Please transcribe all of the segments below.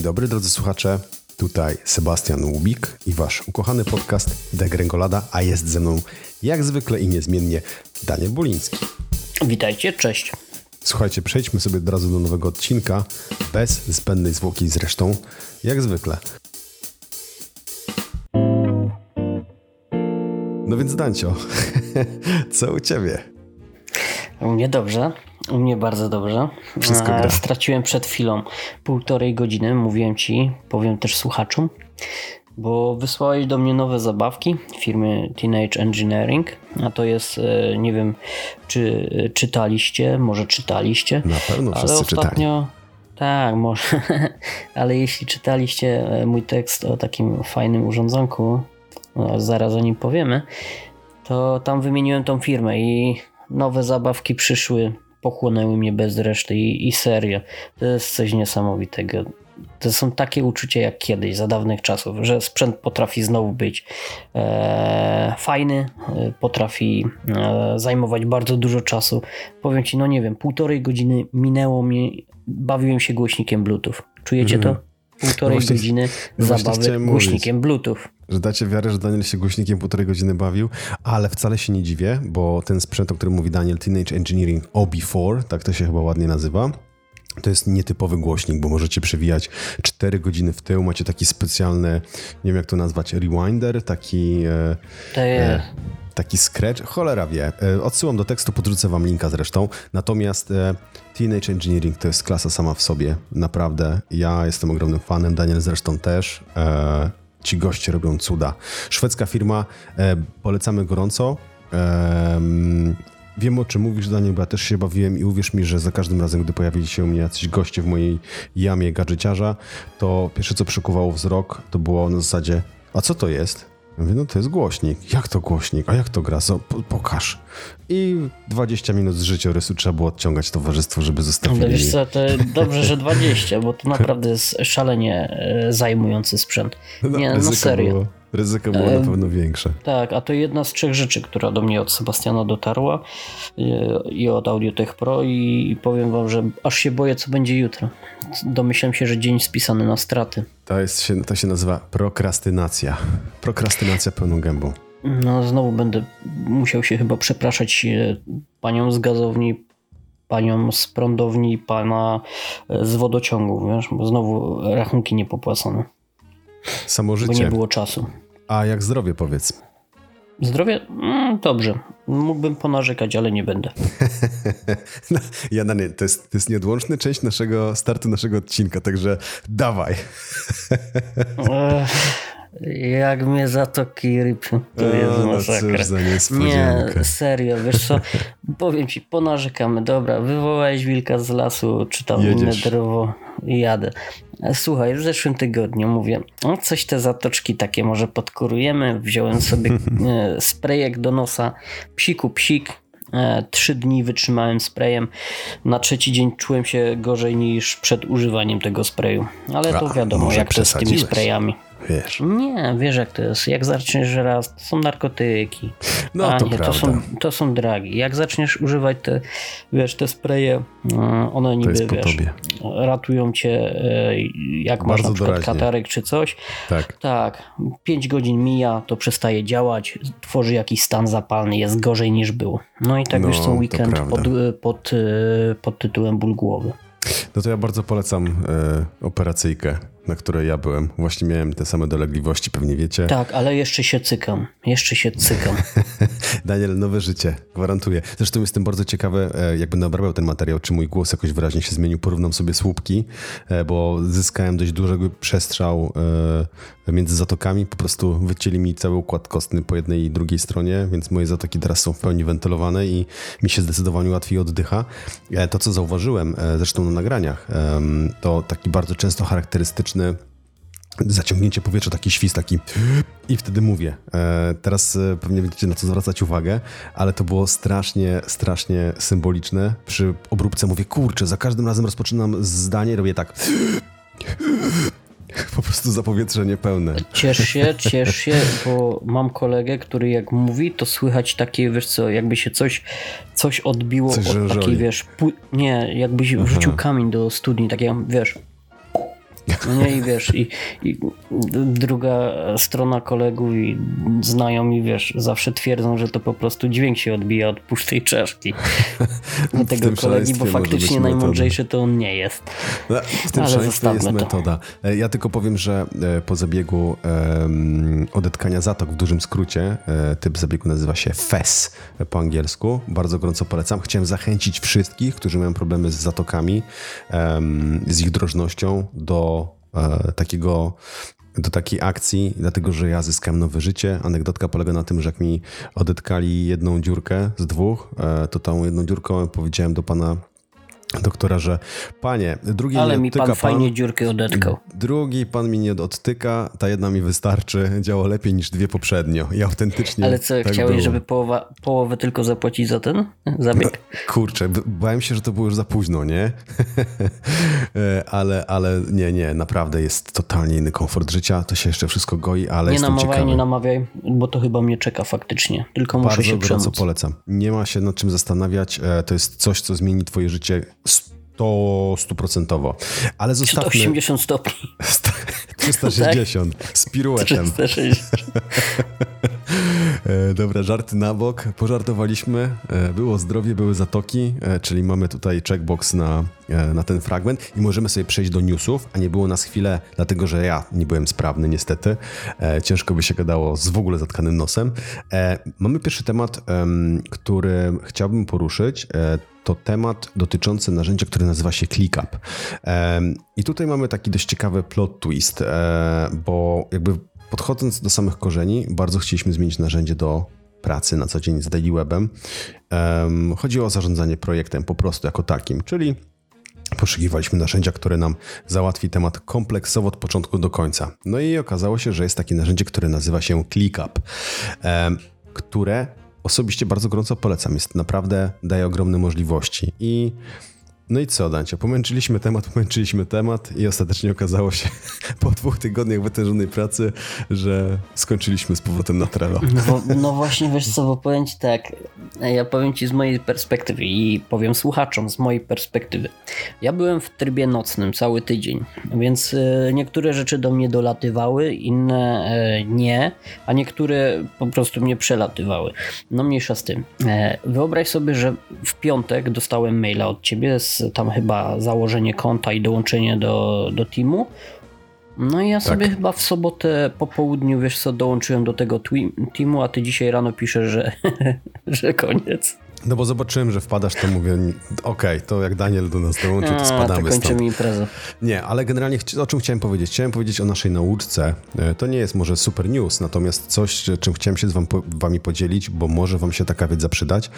Dzień dobry drodzy słuchacze, tutaj Sebastian Łubik i wasz ukochany podcast Degrengolada, a jest ze mną jak zwykle i niezmiennie Daniel Buliński. Witajcie, cześć. Słuchajcie, przejdźmy sobie od razu do nowego odcinka, bez zbędnej zwłoki zresztą, jak zwykle. No więc Dancio, co u ciebie? U mnie dobrze, u mnie bardzo dobrze. Wszystko gra. Straciłem przed chwilą półtorej godziny, mówiłem ci, powiem też słuchaczom, bo wysłałeś do mnie nowe zabawki firmy Teenage Engineering, a to jest, e, nie wiem, czy czytaliście, może czytaliście. Na pewno ale wszyscy czytali. ostatnio, tak, może, ale jeśli czytaliście e, mój tekst o takim fajnym urządzonku, no, zaraz o nim powiemy, to tam wymieniłem tą firmę i nowe zabawki przyszły, pochłonęły mnie bez reszty i, i serio, to jest coś niesamowitego. To są takie uczucia jak kiedyś, za dawnych czasów, że sprzęt potrafi znowu być e, fajny, e, potrafi e, zajmować bardzo dużo czasu. Powiem ci, no nie wiem, półtorej godziny minęło mi, bawiłem się głośnikiem Bluetooth. Czujecie Mhm. to? Półtorej No właśnie- godziny no zabawy głośnikiem Bluetooth. Że dacie wiarę, że Daniel się głośnikiem półtorej godziny bawił, ale wcale się nie dziwię, bo ten sprzęt, o którym mówi Daniel, Teenage Engineering OB4, tak to się chyba ładnie nazywa, to jest nietypowy głośnik, bo możecie przewijać 4 godziny w tył, macie taki specjalny, nie wiem jak to nazwać, rewinder, taki... E, To jest. taki scratch, cholera wie. E, Odsyłam do tekstu, podrzucę wam linka zresztą. Natomiast e, Teenage Engineering to jest klasa sama w sobie, naprawdę. Ja jestem ogromnym fanem, Daniel zresztą też. Ci goście robią cuda. Szwedzka firma, e, polecamy gorąco. E, Wiem o czym mówisz, Daniel, bo ja też się bawiłem i uwierz mi, że za każdym razem, gdy pojawili się u mnie jacyś goście w mojej jamie gadżeciarza, to pierwsze co przykuwało wzrok, to było na zasadzie, a co to jest? Ja Mówię, no to jest głośnik. Jak to głośnik? A jak to gra? So, po, pokaż. I 20 minut z życiorysu trzeba było odciągać towarzystwo, żeby zostawili. wiesz co, to dobrze, że 20, bo to naprawdę jest szalenie e, zajmujący sprzęt. Nie, no ryzyko serio. Było, ryzyko było E, na pewno większe. Tak, a to jedna z trzech rzeczy, która do mnie od Sebastiana dotarła e, i od Audiotech Pro i, powiem wam, że aż się boję, co będzie jutro. Domyślam się, że dzień spisany na straty. To, jest, się, to się nazywa prokrastynacja. Prokrastynacja pełną gębą. No znowu będę musiał się chyba przepraszać e, panią z gazowni, panią z prądowni, pana e, z wodociągu, wiesz, bo znowu rachunki niepopłacone, Samo bo nie życie. było czasu. A jak zdrowie powiedz? Zdrowie? Mm, dobrze. Mógłbym ponarzekać, ale nie będę. No, ja na nie, to jest, to jest nieodłączna część naszego startu naszego odcinka, także dawaj. Jak mnie zatoki rypią, to jest O, masakra. za Nie, serio, wiesz co, powiem ci, ponarzekamy, dobra, wywołałeś wilka z lasu, czy tam inne i jadę. Słuchaj, w zeszłym tygodniu mówię, no coś te zatoczki takie może podkurujemy, wziąłem sobie e, sprayek do nosa, psiku psik, e, trzy dni wytrzymałem sprayem, na trzeci dzień czułem się gorzej niż przed używaniem tego sprayu, ale to wiadomo, jak to z tymi sprayami. Wiesz. Nie, wiesz jak to jest. Jak zaczniesz raz, to są narkotyki. No, A to nie, to prawda. są, to są dragi. Jak zaczniesz używać te, wiesz, te spreje, mm, one niby, po wiesz, tobie. ratują cię, e, jak masz Bardzo na przykład doraźnie. katarek czy coś. Tak. Tak, 5 godzin mija, to przestaje działać, tworzy jakiś stan zapalny, jest gorzej niż było. No i tak No, już to co weekend pod, pod, e, pod tytułem ból głowy. No to ja bardzo polecam e, operacyjkę, na której ja byłem. Właśnie miałem te same dolegliwości, pewnie wiecie. Tak, ale jeszcze się cykam, jeszcze się cykam. Daniel, nowe życie, gwarantuję. Zresztą jestem bardzo ciekawy, e, jak będę obrabiał ten materiał, czy mój głos jakoś wyraźnie się zmienił. Porównam sobie słupki, e, bo zyskałem dość duży przestrzał e, między zatokami. Po prostu wycięli mi cały układ kostny po jednej i drugiej stronie, więc moje zatoki teraz są w pełni wentylowane i mi się zdecydowanie łatwiej oddycha. To, co zauważyłem, zresztą na nagraniach, to taki bardzo często charakterystyczny zaciągnięcie powietrza, taki świst, taki i wtedy mówię. E, teraz e, pewnie będziecie na co zwracać uwagę, ale to było strasznie, strasznie symboliczne. Przy obróbce mówię, kurczę, za każdym razem rozpoczynam zdanie i robię tak. Po prostu zapowietrzenie pełne. Ciesz się, ciesz się, bo mam kolegę, który jak mówi, to słychać takie, wiesz co, jakby się coś, coś odbiło Coś od takiej, wiesz, nie, jakbyś wrzucił kamień do studni, takie, wiesz, No nie, i wiesz, i, i druga strona kolegów i znajomi, wiesz, zawsze twierdzą, że to po prostu dźwięk się odbija od pustej czaszki u tego kolegi, bo faktycznie najmądrzejszy to on nie jest. No, w tym Ale jest to. metoda. E, ja tylko powiem, że e, po zabiegu um, odetkania zatok w dużym skrócie, e, typ zabiegu nazywa się FES po angielsku. Bardzo gorąco polecam. Chciałem zachęcić wszystkich, którzy mają problemy z zatokami, um, z ich drożnością do takiego do takiej akcji, dlatego że ja zyskałem nowe życie. Anegdotka polega na tym, że jak mi odetkali jedną dziurkę z dwóch, e, to tą jedną dziurką powiedziałem do pana doktora, że panie, drugi Ale mi pan, pan fajnie dziurkę odetkał. Drugi pan mi nie odtyka, ta jedna mi wystarczy, działa lepiej niż dwie poprzednio. I autentycznie Ale co, tak chciałeś, było. żeby połowa, połowę tylko zapłacić za ten zabieg? No, kurczę, bałem się, że to było już za późno, nie? E, ale, ale nie, nie, naprawdę jest totalnie inny komfort życia, to się jeszcze wszystko goi, ale nie jestem namawiaj, ciekawy. Nie namawiaj, bo to chyba mnie czeka faktycznie, tylko muszę Bardzo się przemóc. Bardzo polecam. Nie ma się nad czym zastanawiać, e, to jest coś, co zmieni twoje życie to stuprocentowo. Ale zostawmy... 180 stopni. 360 tak? z piruetem. 360. E, dobra, żarty na bok. Pożartowaliśmy. E, było zdrowie, były zatoki, e, czyli mamy tutaj checkbox na, na ten fragment i możemy sobie przejść do newsów, a nie było nas chwilę, dlatego że ja nie byłem sprawny niestety. Ciężko by się gadało z w ogóle zatkanym nosem. Mamy pierwszy temat, który chciałbym poruszyć to temat dotyczący narzędzia, które nazywa się ClickUp. I tutaj mamy taki dość ciekawy plot twist, bo jakby podchodząc do samych korzeni, bardzo chcieliśmy zmienić narzędzie do pracy na co dzień z Daily Webem. Chodzi o zarządzanie projektem po prostu jako takim, czyli poszukiwaliśmy narzędzia, które nam załatwi temat kompleksowo od początku do końca. No i okazało się, że jest takie narzędzie, które nazywa się ClickUp, które osobiście bardzo gorąco polecam. Jest naprawdę, daje ogromne możliwości i no i co, Dancio? Pomęczyliśmy temat, pomęczyliśmy temat i ostatecznie okazało się po dwóch tygodniach wytężonej pracy, że skończyliśmy z powrotem na Trello. No, no właśnie, wiesz co, bo powiem ci tak, ja powiem ci z mojej perspektywy i powiem słuchaczom z mojej perspektywy. Ja byłem w trybie nocnym cały tydzień, więc e, niektóre rzeczy do mnie dolatywały, inne e, nie, a niektóre po prostu mnie przelatywały. No mniejsza z tym. E, wyobraź sobie, że w piątek dostałem maila od ciebie z tam chyba założenie konta i dołączenie do, do teamu. No i ja sobie tak. chyba w sobotę po południu, wiesz co, dołączyłem do tego teamu, a ty dzisiaj rano piszesz, że, że koniec. No bo zobaczyłem, że wpadasz, to mówię, okej, okay, to jak Daniel do nas dołączy, to spadamy to kończymy imprezę. Nie, ale generalnie o czym chciałem powiedzieć? Chciałem powiedzieć o naszej nauczce. E, to nie jest może super news, natomiast coś, czym chciałem się z wam, wami podzielić, bo może wam się taka wiedza przydać.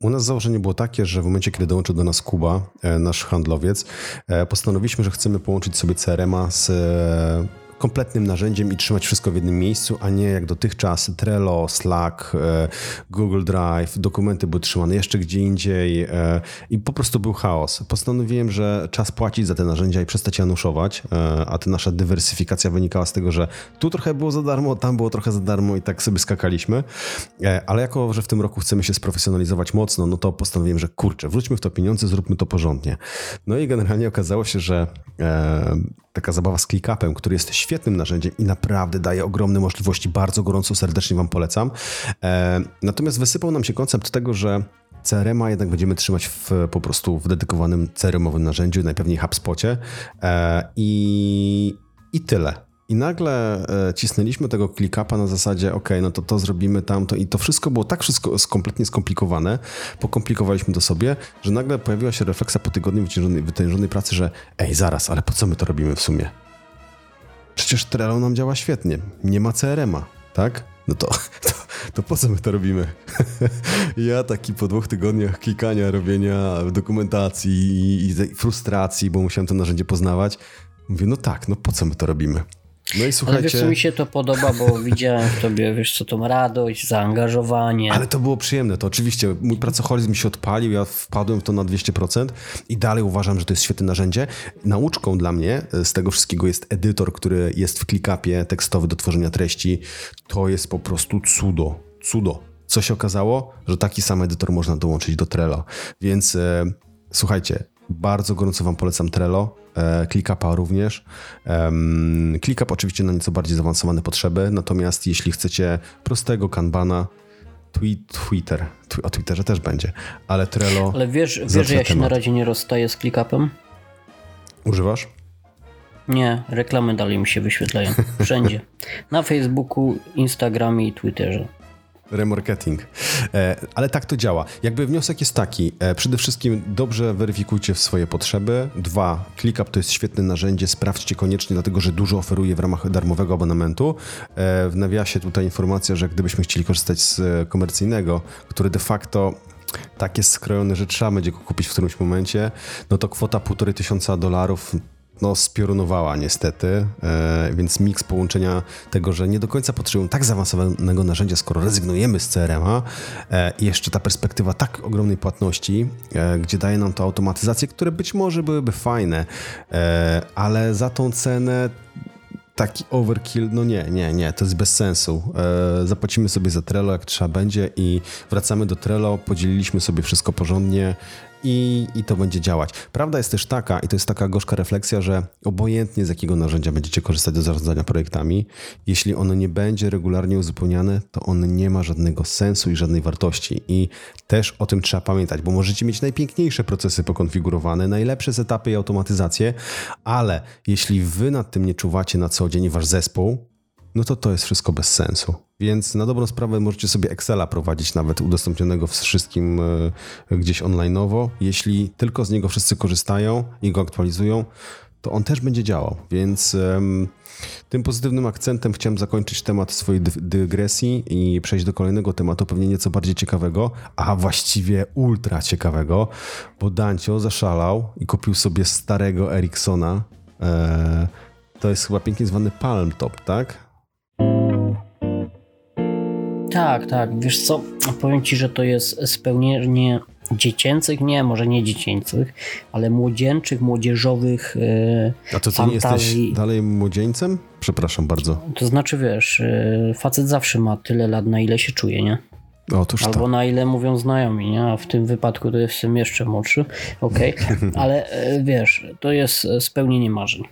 U nas założenie było takie, że w momencie, kiedy dołączył do nas Kuba, e, nasz handlowiec, e, postanowiliśmy, że chcemy połączyć sobie CRM-a z kompletnym narzędziem i trzymać wszystko w jednym miejscu, a nie jak dotychczas Trello, Slack, e, Google Drive, dokumenty były trzymane jeszcze gdzie indziej e, i po prostu był chaos. Postanowiłem, że czas płacić za te narzędzia i przestać januszować, e, a ta nasza dywersyfikacja wynikała z tego, że tu trochę było za darmo, tam było trochę za darmo i tak sobie skakaliśmy, ale jako, że w tym roku chcemy się sprofesjonalizować mocno, no to postanowiłem, że kurczę, wróćmy w to pieniądze, zróbmy to porządnie. No i generalnie okazało się, że taka zabawa z ClickUpem, który jest świetnym narzędziem i naprawdę daje ogromne możliwości. Bardzo gorąco, serdecznie Wam polecam. E, natomiast wysypał nam się koncept tego, że CRM-a jednak będziemy trzymać w, po prostu w dedykowanym CRM-owym narzędziu, najpewniej HubSpocie e, i, i tyle. I nagle e, cisnęliśmy tego ClickUpa na zasadzie, ok, no to to zrobimy tamto i to wszystko było tak wszystko kompletnie skomplikowane, pokomplikowaliśmy to sobie, że nagle pojawiła się refleksja po tygodniu wytężonej, pracy, że ej, zaraz, ale po co my to robimy w sumie? Przecież Trello nam działa świetnie, nie ma CRM-a, tak? No to, to, to po co my to robimy? ja taki po dwóch tygodniach klikania, robienia dokumentacji i, i frustracji, bo musiałem to narzędzie poznawać, mówię, no tak, no po co my to robimy? No i słuchajcie... Ale wiesz, co mi się to podoba, bo widziałem w tobie, wiesz co, tą radość, zaangażowanie. Ale to było przyjemne, to oczywiście mój pracoholizm się odpalił, ja wpadłem w to na 200% i dalej uważam, że to jest świetne narzędzie. Nauczką dla mnie z tego wszystkiego jest edytor, który jest w ClickUpie tekstowy do tworzenia treści. To jest po prostu cudo, cudo. Co się okazało? Że taki sam edytor można dołączyć do Trello. Więc e, słuchajcie, Bardzo gorąco Wam polecam Trello, e, ClickUpa również. ClickUp oczywiście na nieco bardziej zaawansowane potrzeby, natomiast jeśli chcecie prostego Kanbana, Twitter, tw o Twitterze też będzie, ale Trello... Ale wiesz, wiesz że ja się temat. na razie nie rozstaję z ClickUpem? Używasz? Nie, reklamy dalej mi się wyświetlają. Wszędzie. Na Facebooku, Instagramie i Twitterze. Remarketing. E, ale tak to działa. Jakby wniosek jest taki. E, przede wszystkim dobrze weryfikujcie swoje potrzeby. Dwa, ClickUp to jest świetne narzędzie. Sprawdźcie koniecznie, dlatego że dużo oferuje w ramach darmowego abonamentu. E, w nawiasie tutaj informacja, że gdybyśmy chcieli korzystać z komercyjnego, który de facto tak jest skrojony, że trzeba będzie go kupić w którymś momencie, no to kwota półtorej tysiąca dolarów no, spiorunowała niestety, e, więc miks połączenia tego, że nie do końca potrzebują tak zaawansowanego narzędzia, skoro rezygnujemy z CRM-a e, i jeszcze ta perspektywa tak ogromnej płatności, e, gdzie daje nam to automatyzację, które być może byłyby fajne, ale za tą cenę taki overkill, no nie, nie, nie, to jest bez sensu. Zapłacimy sobie za Trello jak trzeba będzie i wracamy do Trello, podzieliliśmy sobie wszystko porządnie, i, i to będzie działać. Prawda jest też taka, i to jest taka gorzka refleksja, że obojętnie z jakiego narzędzia będziecie korzystać do zarządzania projektami, jeśli ono nie będzie regularnie uzupełniane, to on nie ma żadnego sensu i żadnej wartości. I też o tym trzeba pamiętać, bo możecie mieć najpiękniejsze procesy pokonfigurowane, najlepsze setupy i automatyzacje, ale jeśli wy nad tym nie czuwacie na co dzień wasz zespół, no to to jest wszystko bez sensu. Więc na dobrą sprawę możecie sobie Excela prowadzić nawet udostępnionego wszystkim e, gdzieś online'owo. Jeśli tylko z niego wszyscy korzystają i go aktualizują, to on też będzie działał. Więc tym pozytywnym akcentem chciałem zakończyć temat swojej dygresji i przejść do kolejnego tematu, pewnie nieco bardziej ciekawego, a właściwie ultra ciekawego, bo Dancio zaszalał i kupił sobie starego Ericssona. E, to jest chyba pięknie zwany Palm Top, tak? Tak, tak. Wiesz co, powiem ci, że to jest spełnienie dziecięcych, nie, może nie dziecięcych, ale młodzieńczych, młodzieżowych yy, A to ty nie jesteś dalej młodzieńcem? Przepraszam bardzo. To znaczy, wiesz, yy, facet zawsze ma tyle lat, na ile się czuje, nie? Otóż Albo tak. na ile mówią znajomi, nie? A w tym wypadku to jestem jeszcze młodszy, okej, okay. ale yy, wiesz, to jest spełnienie marzeń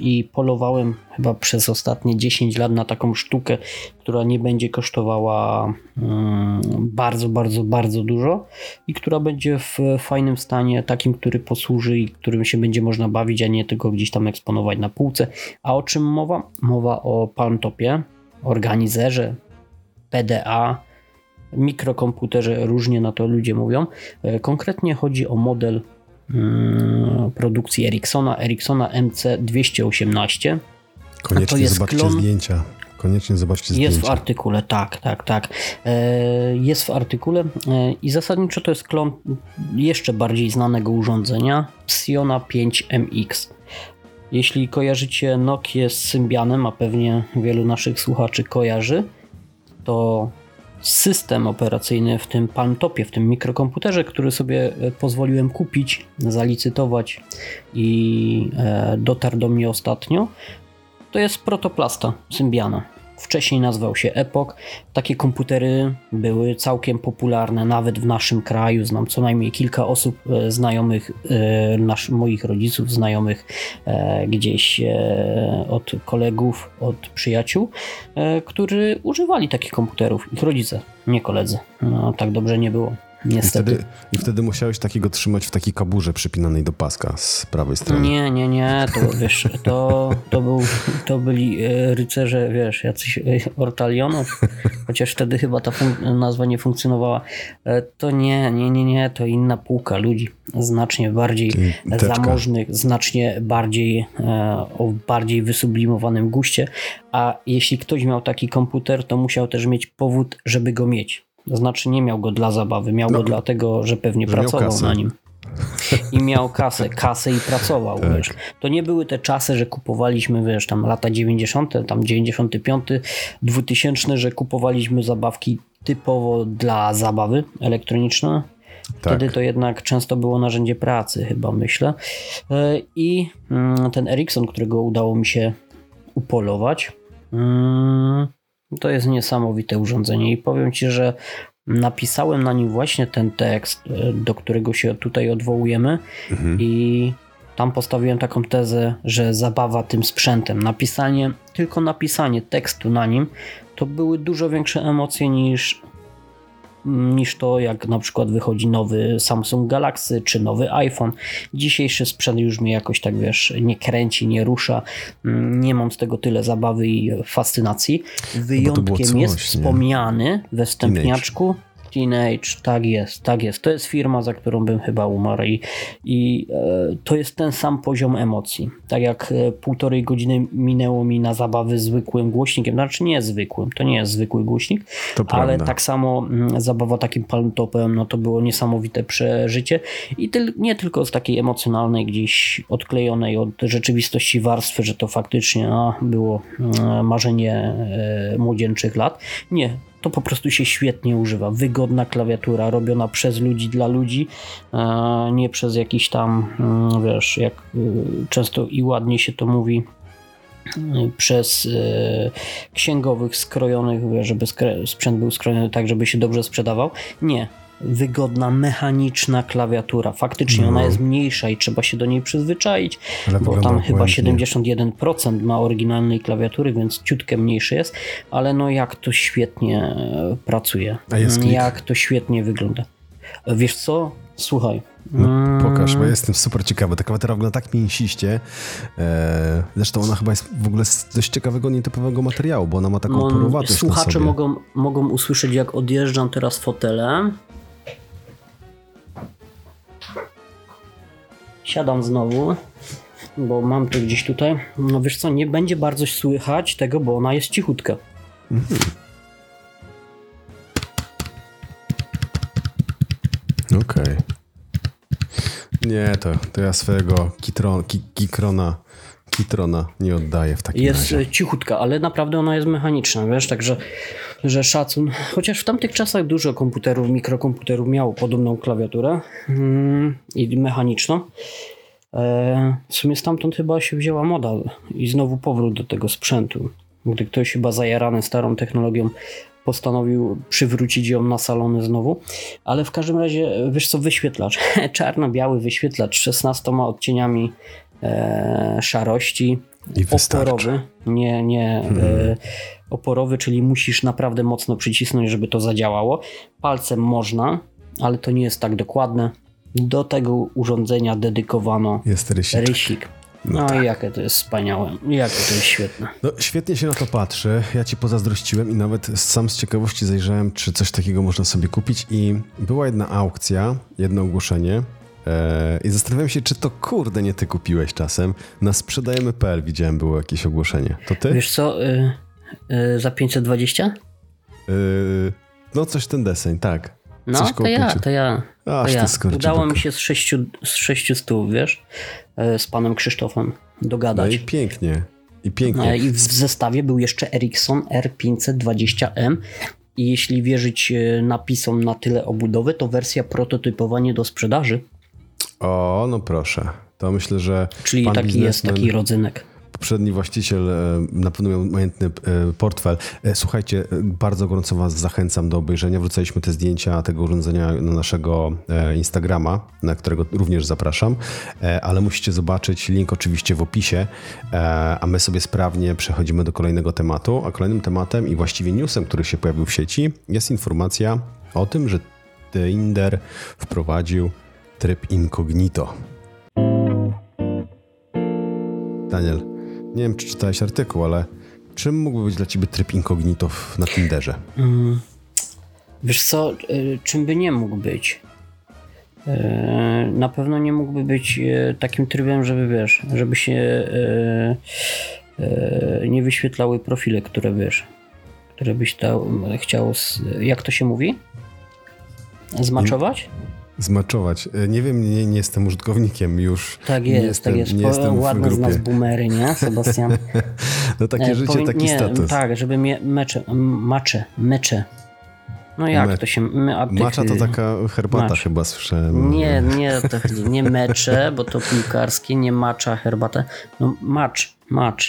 i polowałem chyba przez ostatnie 10 lat na taką sztukę, która nie będzie kosztowała mm, bardzo, bardzo, bardzo dużo i która będzie w fajnym stanie, takim, który posłuży i którym się będzie można bawić, a nie tylko gdzieś tam eksponować na półce. A o czym mowa? Mowa o Palmtopie, organizerze, PDA, mikrokomputerze, różnie na to ludzie mówią. E, konkretnie chodzi o model produkcji Ericssona, Ericssona MC218. Koniecznie zobaczcie klon... zdjęcia. Koniecznie zobaczcie zdjęcia. Jest w artykule, tak, tak, tak. E, jest w artykule e, i zasadniczo to jest klon jeszcze bardziej znanego urządzenia Psiona 5MX. Jeśli kojarzycie Nokia z Symbianem, a pewnie wielu naszych słuchaczy kojarzy, to system operacyjny w tym Palmtopie, w tym mikrokomputerze, który sobie e, pozwoliłem kupić, zalicytować i e, dotarł do mnie ostatnio, to jest protoplasta Symbiana. Wcześniej nazywał się Epoch. Takie komputery były całkiem popularne nawet w naszym kraju. Znam co najmniej kilka osób e, znajomych, e, nasz, moich rodziców, znajomych e, gdzieś od kolegów, od przyjaciół, którzy używali takich komputerów. Ich rodzice, nie koledzy. No, tak dobrze nie było. Niestety. I wtedy, I wtedy musiałeś takiego trzymać w takiej kaburze przypinanej do paska z prawej strony. Nie, nie, nie, to wiesz, to, to, był, to byli e, rycerze, wiesz, jacyś e, ortalionów, chociaż wtedy chyba ta nazwa nie funkcjonowała. E, to nie, nie, nie, nie, to inna półka ludzi, znacznie bardziej zamożnych, znacznie bardziej o bardziej wysublimowanym guście, a jeśli ktoś miał taki komputer, to musiał też mieć powód, żeby go mieć. To znaczy nie miał go dla zabawy, miał no, go dlatego, że pewnie że pracował na nim. I miał kasę, kasę i pracował, tak. wiesz. To nie były te czasy, że kupowaliśmy, wiesz, tam lata 90., tam 95, 2000, że kupowaliśmy zabawki typowo dla zabawy elektronicznej. Wtedy tak. to jednak często było narzędzie pracy, chyba myślę. E, I mm, ten Ericsson, którego udało mi się upolować, mm, to jest niesamowite urządzenie i powiem Ci, że napisałem na nim właśnie ten tekst, e, do którego się tutaj odwołujemy i tam postawiłem taką tezę, że zabawa tym sprzętem, napisanie, tylko napisanie tekstu na nim, to były dużo większe emocje niż niż to, jak na przykład wychodzi nowy Samsung Galaxy czy nowy iPhone. Dzisiejszy sprzęt już mnie jakoś tak wiesz, nie kręci, nie rusza. Mm, Nie mam z tego tyle zabawy i fascynacji. Wyjątkiem coś, jest nie? wspomniany we wstępniaczku. Teenage, tak jest, tak jest. To jest firma, za którą bym chyba umarł i, i e, to jest ten sam poziom emocji. Tak jak e, półtorej godziny minęło mi na zabawy zwykłym głośnikiem, znaczy nie zwykłym, to nie jest zwykły głośnik, To ale prawda. tak samo mm, zabawa takim palmtopem, no to było niesamowite przeżycie i tyl, nie tylko z takiej emocjonalnej gdzieś odklejonej od rzeczywistości warstwy, że to faktycznie a, było mm, marzenie e, młodzieńczych lat. Nie, to po prostu się świetnie używa. Wygodna klawiatura, robiona przez ludzi dla ludzi, e, nie przez jakiś tam, mm, wiesz, jak y, często i ładnie się to mówi, y, przez y, księgowych skrojonych, żeby sprzęt był skrojony tak, żeby się dobrze sprzedawał. Nie. Wygodna, mechaniczna klawiatura. Faktycznie ona jest mniejsza i trzeba się do niej przyzwyczaić, Ale bo tam chyba błędnie. 71% ma oryginalnej klawiatury, więc ciutkę mniejszy jest, ale no jak to świetnie e, pracuje. Klik? Jak to świetnie wygląda. E, Wiesz co? Słuchaj. No, Mm, pokaż, bo jestem super ciekawy. Ta klawiatura wygląda tak mięsiście. E, zresztą ona chyba jest w ogóle z dość ciekawego, nietypowego materiału, bo ona ma taką Mo- porowatość Słuchacze mogą, mogą usłyszeć, jak odjeżdżam teraz fotelem. Siadam znowu, bo mam to gdzieś tutaj. No wiesz co, nie będzie bardzo słychać tego, bo ona jest cichutka. Okej. Nie, to, to ja swojego kitron, ki, kikrona, kitrona nie oddaję w takim Jest razie. e, cichutka, ale naprawdę ona jest mechaniczna, wiesz, także że szacun. Chociaż w tamtych czasach dużo komputerów, mikrokomputerów miało podobną klawiaturę mm, i mechaniczną. E, w sumie stamtąd chyba się wzięła moda i znowu powrót do tego sprzętu. Gdy ktoś chyba zajarany starą technologią postanowił przywrócić ją na salony znowu. Ale w każdym razie, wiesz co, wyświetlacz. Czarno-biały wyświetlacz 16 odcieniami e, szarości. I wystarczy. oporowy, nie, nie e, oporowy, czyli musisz naprawdę mocno przycisnąć, żeby to zadziałało. Palcem można, ale to nie jest tak dokładne. Do tego urządzenia dedykowano Jest rysik. rysik. No, i jakie to jest wspaniałe, jakie to jest świetne. No, świetnie się na to patrzy. Ja ci pozazdrościłem i nawet sam z ciekawości zajrzałem, czy coś takiego można sobie kupić. I była jedna aukcja, jedno ogłoszenie. E, I zastanawiałem się, czy to kurde nie ty kupiłeś czasem. Na sprzedajemy.pl widziałem było jakieś ogłoszenie. To ty? Wiesz co, y, y, za 520? Y, no coś ten deseń, tak. No, Coś to ja, to ja. To Aż ja. ty skurczybyku. Udało mi się z 6 z sześciu stów, wiesz, y, z panem Krzysztofem No dogadać. i pięknie. I pięknie. E, I w zestawie był jeszcze Ericsson R520M. I jeśli wierzyć e, napisom na tyle obudowy, to wersja prototypowa nie do sprzedaży. O, no proszę. To myślę, że Czyli pan taki jest taki rodzynek. poprzedni właściciel e, na pewno miał majątny e, portfel. E, Słuchajcie, bardzo gorąco Was zachęcam do obejrzenia. Wrzucaliśmy te zdjęcia tego urządzenia na naszego Instagrama, na którego również zapraszam, ale musicie zobaczyć link oczywiście w opisie, a my sobie sprawnie przechodzimy do kolejnego tematu. A kolejnym tematem i właściwie newsem, który się pojawił w sieci, jest informacja o tym, że Tinder wprowadził tryb incognito. Daniel, nie wiem, czy czytałeś artykuł, ale czym mógłby być dla ciebie tryb incognito na Tinderze? Wiesz co, e, czym by nie mógł być? E, Na pewno nie mógłby być e, takim trybem, żeby wiesz, żeby się nie wyświetlały profile, które wiesz, które byś chciał, jak to się mówi? Zmaczować? Zmaczować. E, Nie wiem, nie, nie jestem użytkownikiem już. Tak nie jest, jestem, tak jest. Nie jestem Ładne z nas boomery, nie, Sebastian? No takie E, życie, taki nie, status. Tak, żeby mnie mecze, macze, mecze. No jak Me- to się... My, tych- Macza to taka herbata Macz. chyba słyszałem. Nie, nie, to chodzi. Nie mecze, bo to piłkarskie, nie macza, herbatę. No macz, Match.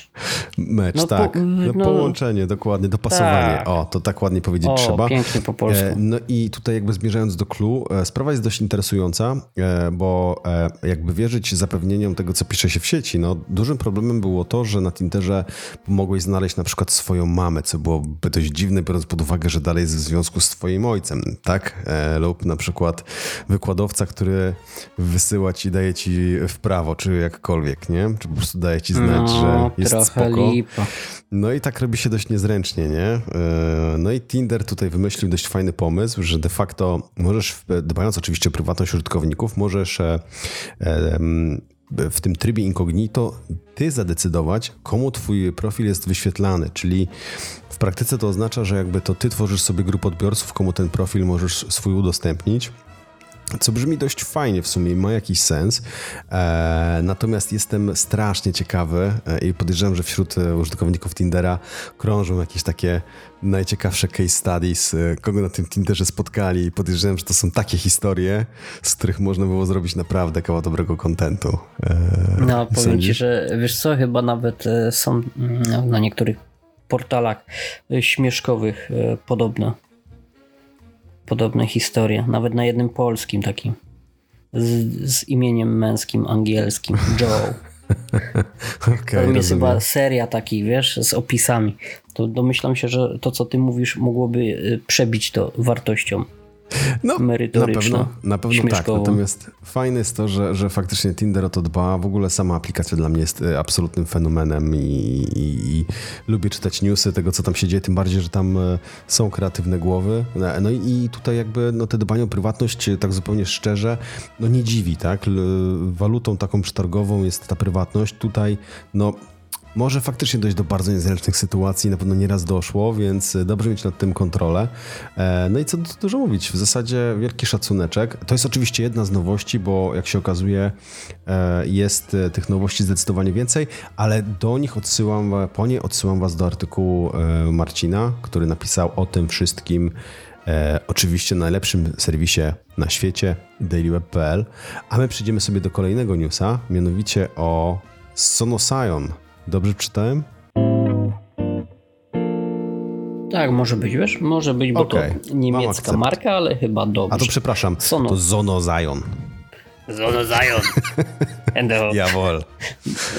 Mecz, No, tak. po- no, no- połączenie, dokładnie, dopasowanie. Tak. O, to tak ładnie powiedzieć O, trzeba. pięknie po polsku. E, No i tutaj jakby zmierzając do clue, e, sprawa jest dość interesująca, e, bo e, jakby wierzyć zapewnieniom tego, co pisze się w sieci, no dużym problemem było to, że na Tinderze mogłeś znaleźć na przykład swoją mamę, co byłoby dość dziwne, biorąc pod uwagę, że dalej jest w związku z twoim ojcem, tak? E, Lub na przykład wykładowca, który wysyła ci, daje ci w prawo, czy jakkolwiek, nie? Czy po prostu daje ci znać, że No, jest trochę spoko. lipa. No i tak robi się dość niezręcznie, nie? E, No i Tinder tutaj wymyślił dość fajny pomysł, że de facto możesz, dbając oczywiście o prywatność użytkowników, możesz e, w tym trybie incognito ty zadecydować, komu twój profil jest wyświetlany, czyli w praktyce to oznacza, że jakby to ty tworzysz sobie grupę odbiorców, komu ten profil możesz swój udostępnić. Co brzmi dość fajnie w sumie, ma jakiś sens. E, natomiast jestem strasznie ciekawy e, i podejrzewam, że wśród e, użytkowników Tindera krążą jakieś takie najciekawsze case studies, e, kogo na tym Tinderze spotkali i podejrzewam, że to są takie historie, z których można było zrobić naprawdę kawał dobrego kontentu. E, No, powiem ci, że wiesz co, chyba nawet są mm, na niektórych portalach śmieszkowych podobne. Podobne historie. Nawet na jednym polskim takim. Z, z imieniem męskim, angielskim. Joe. Okej, To jest chyba seria takich, wiesz, z opisami. To domyślam się, że to, co ty mówisz, mogłoby e, przebić to wartością. No, na pewno, na pewno tak. Natomiast fajne jest to, że, że faktycznie Tinder o to dba. W ogóle sama aplikacja dla mnie jest e, absolutnym fenomenem i, i, i lubię czytać newsy tego, co tam się dzieje, tym bardziej, że tam e, są kreatywne głowy. E, No i, i tutaj jakby no, te dbanie o prywatność, e, tak zupełnie szczerze, no nie dziwi, tak? Walutą taką przetargową jest ta prywatność. Tutaj, no może faktycznie dojść do bardzo niezręcznych sytuacji, na pewno nieraz doszło, więc dobrze mieć nad tym kontrolę. E, No i co dużo mówić, w zasadzie wielki szacuneczek. To jest oczywiście jedna z nowości, bo jak się okazuje e, jest e, tych nowości zdecydowanie więcej, ale do nich odsyłam, po nie odsyłam was do artykułu e, Marcina, który napisał o tym wszystkim E, oczywiście na najlepszym serwisie na świecie dailyweb.pl, a my przejdziemy sobie do kolejnego newsa, mianowicie o Sonosion. Dobrze czytałem? Tak, może być, wiesz? Może być, bo Okej, to niemiecka marka, ale chyba dobrze. A to przepraszam, Sono. to Zonozion. Zono Zion. Endo. Jawohl.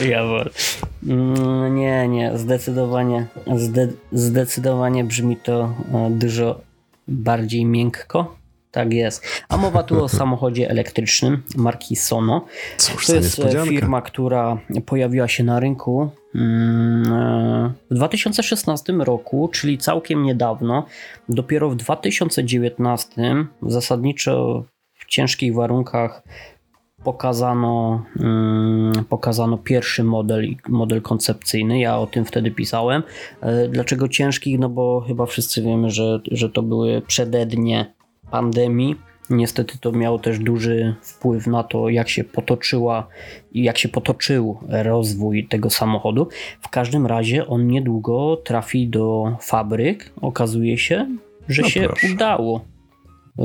Jawohl. Mm, Nie, nie, zdecydowanie, zde, zdecydowanie brzmi to e, dużo bardziej miękko. Tak jest. A mowa tu o samochodzie elektrycznym marki Sono. Cóż To jest e, firma, która pojawiła się na rynku mm, e, w 2016 roku, czyli całkiem niedawno. Dopiero w 2019 zasadniczo w ciężkich warunkach pokazano, mm, pokazano pierwszy model, model koncepcyjny. Ja o tym wtedy pisałem. E, Dlaczego ciężkich? No bo chyba wszyscy wiemy, że, że to były przedednie pandemii. Niestety to miało też duży wpływ na to, jak się potoczyła i jak się potoczył rozwój tego samochodu. W każdym razie on niedługo trafi do fabryk. Okazuje się, że No się proszę. udało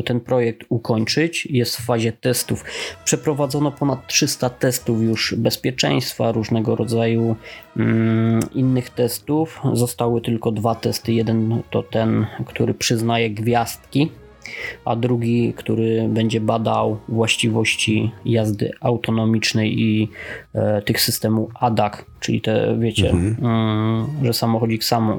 ten projekt ukończyć. Jest w fazie testów. Przeprowadzono ponad 300 testów już bezpieczeństwa, różnego rodzaju mm, innych testów. Zostały tylko dwa testy. Jeden to ten, który przyznaje gwiazdki, a drugi, który będzie badał właściwości jazdy autonomicznej i e, tych systemów ADAC, czyli te, wiecie, mm, że samochodzik sam e,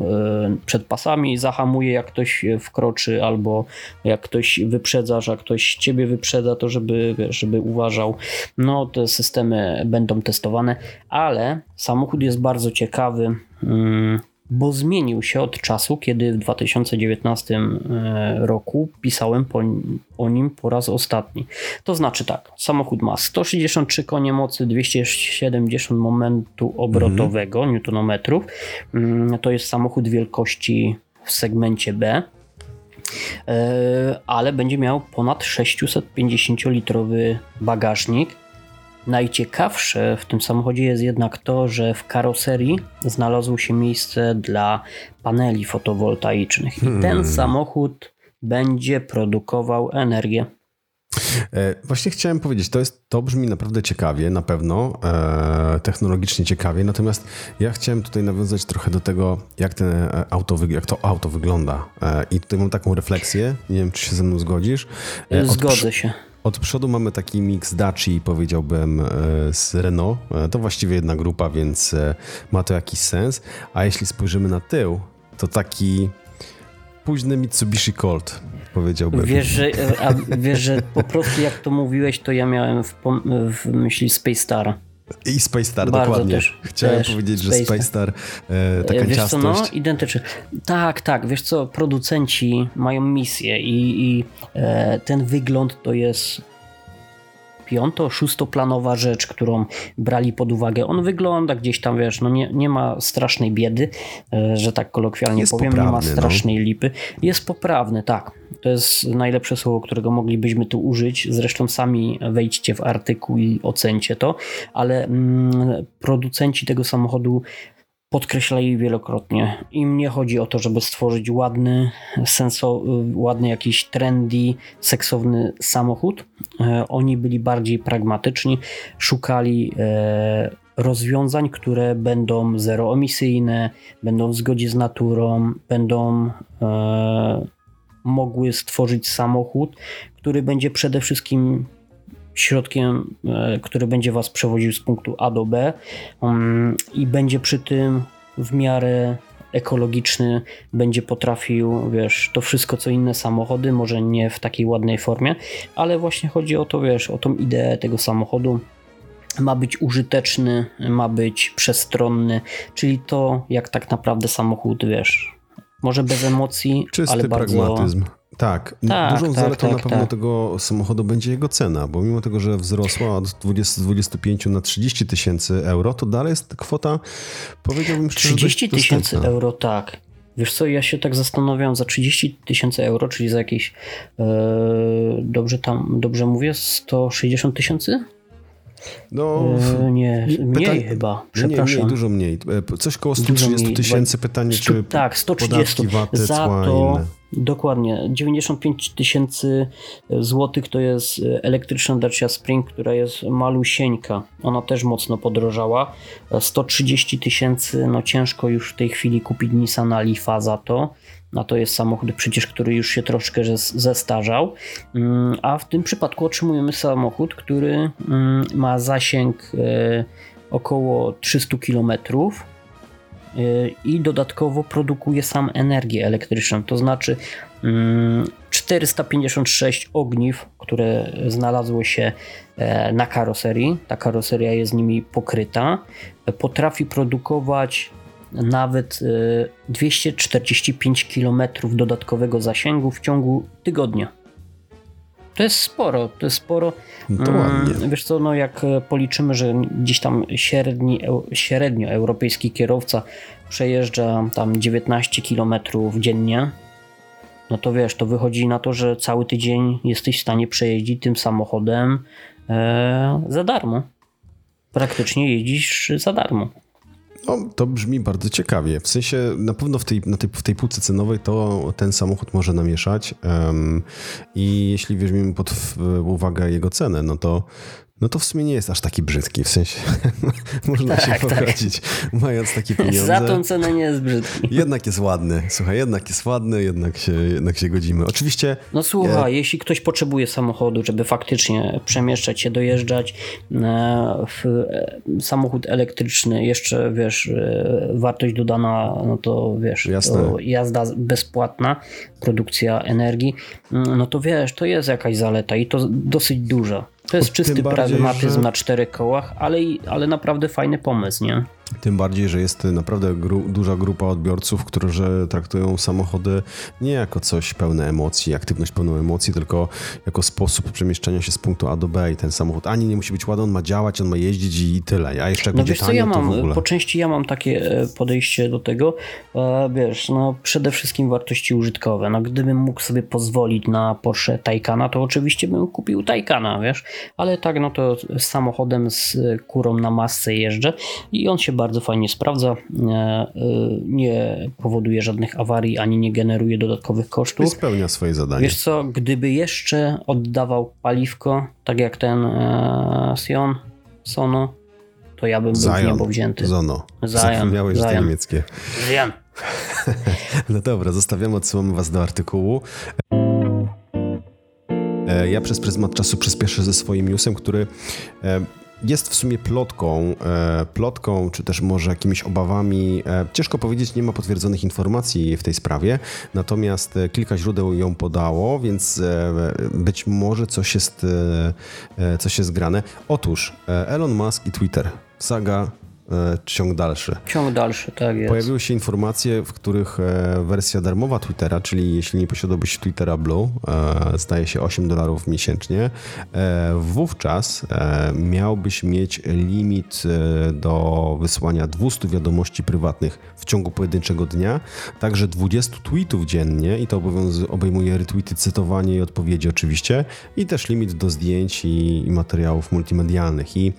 przed pasami zahamuje, jak ktoś wkroczy, albo jak ktoś wyprzedza, że jak ktoś ciebie wyprzedza, to żeby, żeby uważał. No, te systemy będą testowane, ale samochód jest bardzo ciekawy. Mm, bo zmienił się od czasu, kiedy w 2019 e, roku pisałem po, o nim po raz ostatni. To znaczy tak, samochód ma 163 konie mocy, 270 momentu obrotowego, newtonometrów. Mm, To jest samochód wielkości w segmencie B, e, ale będzie miał ponad 650-litrowy bagażnik. Najciekawsze w tym samochodzie jest jednak to, że w karoserii znalazło się miejsce dla paneli fotowoltaicznych i ten samochód będzie produkował energię. E, właśnie chciałem powiedzieć, to, jest, to brzmi naprawdę ciekawie, na pewno, e, technologicznie ciekawie, natomiast ja chciałem tutaj nawiązać trochę do tego, jak, ten e, auto, jak to auto wygląda. I tutaj mam taką refleksję, nie wiem, czy się ze mną zgodzisz. Zgodzę się. Od przodu mamy taki mix Daci, powiedziałbym, z Renault. To właściwie jedna grupa, więc ma to jakiś sens. A jeśli spojrzymy na tył, to taki późny Mitsubishi Colt, powiedziałbym. Wiesz, że, a wiesz, że po prostu jak to mówiłeś, to ja miałem w, w myśli Space Star. I Space Star, Bardzo dokładnie. Też, Chciałem też powiedzieć, Space że Space Star, e, taka wiesz ciastość. Co, no, identyczny. Tak, tak, wiesz co, producenci mają misję i, i e, ten wygląd to jest piąto, szóstoplanowa rzecz, którą brali pod uwagę. On wygląda gdzieś tam, wiesz, no nie, nie ma strasznej biedy, e, że tak kolokwialnie jest powiem, poprawny, nie ma no. strasznej no. lipy. Jest poprawny, tak. To jest najlepsze słowo, którego moglibyśmy tu użyć. Zresztą sami wejdźcie w artykuł i ocencie to, ale mm, producenci tego samochodu podkreślali wielokrotnie. Im nie chodzi o to, żeby stworzyć ładny, senso, ładny jakiś trendy, seksowny samochód. E, oni byli bardziej pragmatyczni, szukali e, rozwiązań, które będą zeroemisyjne, będą w zgodzie z naturą, będą e, mogły stworzyć samochód, który będzie przede wszystkim środkiem, e, który będzie Was przewoził z punktu A do B um, i będzie przy tym w miarę ekologiczny, będzie potrafił, wiesz, to wszystko co inne samochody, może nie w takiej ładnej formie, ale właśnie chodzi o to, wiesz, o tą ideę tego samochodu. Ma być użyteczny, ma być przestronny, czyli to, jak tak naprawdę samochód, wiesz, może bez emocji, Czysty ale bardzo... pragmatyzm. Tak, tak dużą tak, zaletą tak, na pewno tak. tego samochodu będzie jego cena, bo mimo tego, że wzrosła od 20, 25 na 30 tysięcy euro, to dalej jest kwota, powiedziałbym szczerze, 30 tysięcy euro, tak. Wiesz co, ja się tak zastanawiam, za 30 tysięcy euro, czyli za jakieś, e, dobrze tam, dobrze mówię, 160 tysięcy? No, e, nie, mniej chyba, przepraszam. Nie, dużo mniej. E, coś koło 130 tysięcy, pytanie czy Tak, 130. Podatki, waty, za to, inne. Dokładnie. 95 tysięcy złotych to jest elektryczna Dacia Spring, która jest malusieńka. Ona też mocno podrożała. 130 tysięcy, no ciężko już w tej chwili kupić Nissana Leafa za to. A to jest samochód przecież, który już się troszkę zestarzał. Mm, a w tym przypadku otrzymujemy samochód, który mm, ma zasięg e, około 300 kilometrów i dodatkowo produkuje sam energię elektryczną. To znaczy 456 mm, ogniw, które znalazło się e, na karoserii. Ta karoseria jest nimi pokryta. Potrafi produkować nawet 245 km dodatkowego zasięgu w ciągu tygodnia. To jest sporo, to jest sporo. No to ładnie. Mm, wiesz co, no jak e, policzymy, że gdzieś tam średni, średnio europejski kierowca przejeżdża tam 19 km dziennie, no to wiesz, to wychodzi na to, że cały tydzień jesteś w stanie przejeździć tym samochodem e, za darmo. Praktycznie jeździsz za darmo. No, to brzmi bardzo ciekawie. W sensie na pewno w tej, na tej, w tej półce cenowej to ten samochód może namieszać um, i jeśli weźmiemy pod uwagę jego cenę, no to no to w sumie nie jest aż taki brzydki, w sensie można tak, się tak. pogodzić, mając takie pieniądze. Za tą cenę nie jest brzydki. Jednak jest ładny, słuchaj, jednak jest ładny, jednak się, jednak się godzimy. Oczywiście... No słuchaj, je... jeśli ktoś potrzebuje samochodu, żeby faktycznie przemieszczać się, dojeżdżać e, w e, samochód elektryczny, jeszcze wiesz, e, wartość dodana, no to wiesz, Jasne. To jazda bezpłatna, produkcja energii, mm, no to wiesz, to jest jakaś zaleta i to dosyć duża. To jest czysty bardziej, pragmatyzm że... na czterech kołach, ale, ale naprawdę fajny pomysł, nie? Tym bardziej, że jest naprawdę gru duża grupa odbiorców, którzy traktują samochody nie jako coś pełne emocji, aktywność pełną emocji, tylko jako sposób przemieszczania się z punktu A do B i ten samochód ani nie musi być ładny, on ma działać, on ma jeździć i tyle. A jeszcze jak no będzie wiesz co, ja mam, po części ja mam takie e, podejście do tego, e, wiesz, no przede wszystkim wartości użytkowe. No gdybym mógł sobie pozwolić na Porsche Taycana, to oczywiście bym kupił Taycana, wiesz, ale tak, no to samochodem z kurą na masce jeżdżę i on się bardzo fajnie sprawdza. Nie powoduje żadnych awarii ani nie generuje dodatkowych I kosztów. spełnia swoje zadanie. Wiesz co, gdyby jeszcze oddawał paliwko, tak jak ten Sion, Sono, to ja bym był w niebo wzięty. Zono. Zion, to Zion. niemieckie. Wiem. No dobra, zostawiamy, odsyłamy was do artykułu. E, Ja przez pryzmat czasu przyspieszę ze swoim newsem, który e, jest w sumie plotką, e, plotką, czy też może jakimiś obawami. E, Ciężko powiedzieć, nie ma potwierdzonych informacji w tej sprawie, natomiast e, kilka źródeł ją podało, więc być może coś jest, coś jest grane. Otóż Elon Musk i Twitter. Saga, ciąg dalszy. Ciąg dalszy, tak jest. Pojawiły się informacje, w których e, wersja darmowa Twittera, czyli jeśli nie posiadałbyś Twittera Blue, e, zdaje się 8 dolarów miesięcznie, e, wówczas e, miałbyś mieć limit e, do wysłania 200 wiadomości prywatnych w ciągu pojedynczego dnia, także 20 tweetów dziennie i to obejmuje retweety, cytowanie i odpowiedzi oczywiście i też limit do zdjęć i, i materiałów multimedialnych i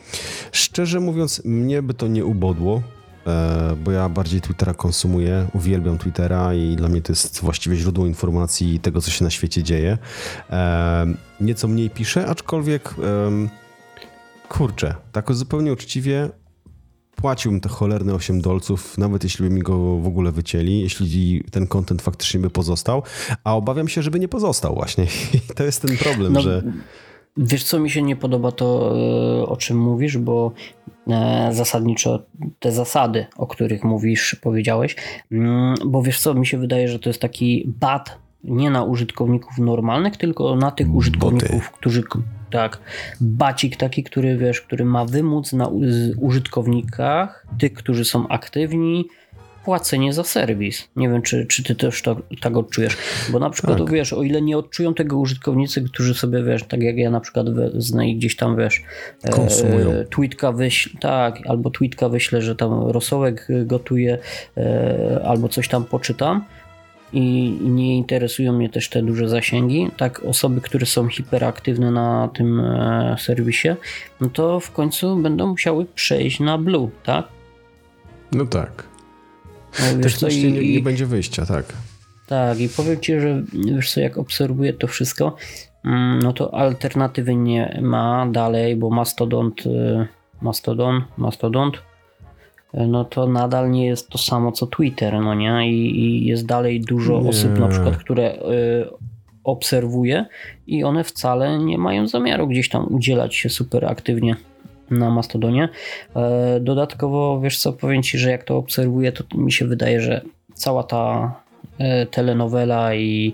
szczerze mówiąc mnie by to nie ubodło, e, bo ja bardziej Twittera konsumuję, uwielbiam Twittera i dla mnie to jest właściwie źródło informacji i tego, co się na świecie dzieje. E, Nieco mniej piszę, aczkolwiek kurczę, tak zupełnie uczciwie płaciłbym te cholerne 8 dolców, nawet jeśli by mi go w ogóle wycięli, jeśli ten content faktycznie by pozostał, a obawiam się, żeby nie pozostał właśnie. I to jest ten problem, No, że... Wiesz, co mi się nie podoba, to e, o czym mówisz, bo e, zasadniczo te zasady, o których mówisz, powiedziałeś, mm, bo wiesz co, mi się wydaje, że to jest taki bad nie na użytkowników normalnych, tylko na tych użytkowników, którzy tak, bacik taki, który wiesz, który ma wymóc na użytkownikach, tych, którzy są aktywni, płacenie za serwis. Nie wiem, czy, czy ty też to, tak odczujesz. Bo na przykład, Tak. wiesz, o ile nie odczują tego użytkownicy, którzy sobie, wiesz, tak jak ja na przykład wezmę i gdzieś tam, wiesz, e, Konsumują. tweetka wyślę, tak, albo tweetka wyślę, że tam rosołek gotuje, e, albo coś tam poczytam, i i nie interesują mnie też te duże zasięgi, tak osoby, które są hiperaktywne na tym e, serwisie, no to w końcu będą musiały przejść na Blue, tak? No tak. No, wiesz co, Technicznie i- nie, nie będzie wyjścia, tak. Tak, i powiem Ci, że wiesz co, jak obserwuję to wszystko, mm, no to alternatywy nie ma dalej, bo Mastodont, y, Mastodon, Mastodont, y, no to nadal nie jest to samo co Twitter, no nie? I, i jest dalej dużo Nie. osób na przykład, które y, obserwuję i one wcale nie mają zamiaru gdzieś tam udzielać się super aktywnie na Mastodonie. E, Dodatkowo, wiesz co, powiem Ci, że jak to obserwuję, to mi się wydaje, że cała ta e, telenowela i,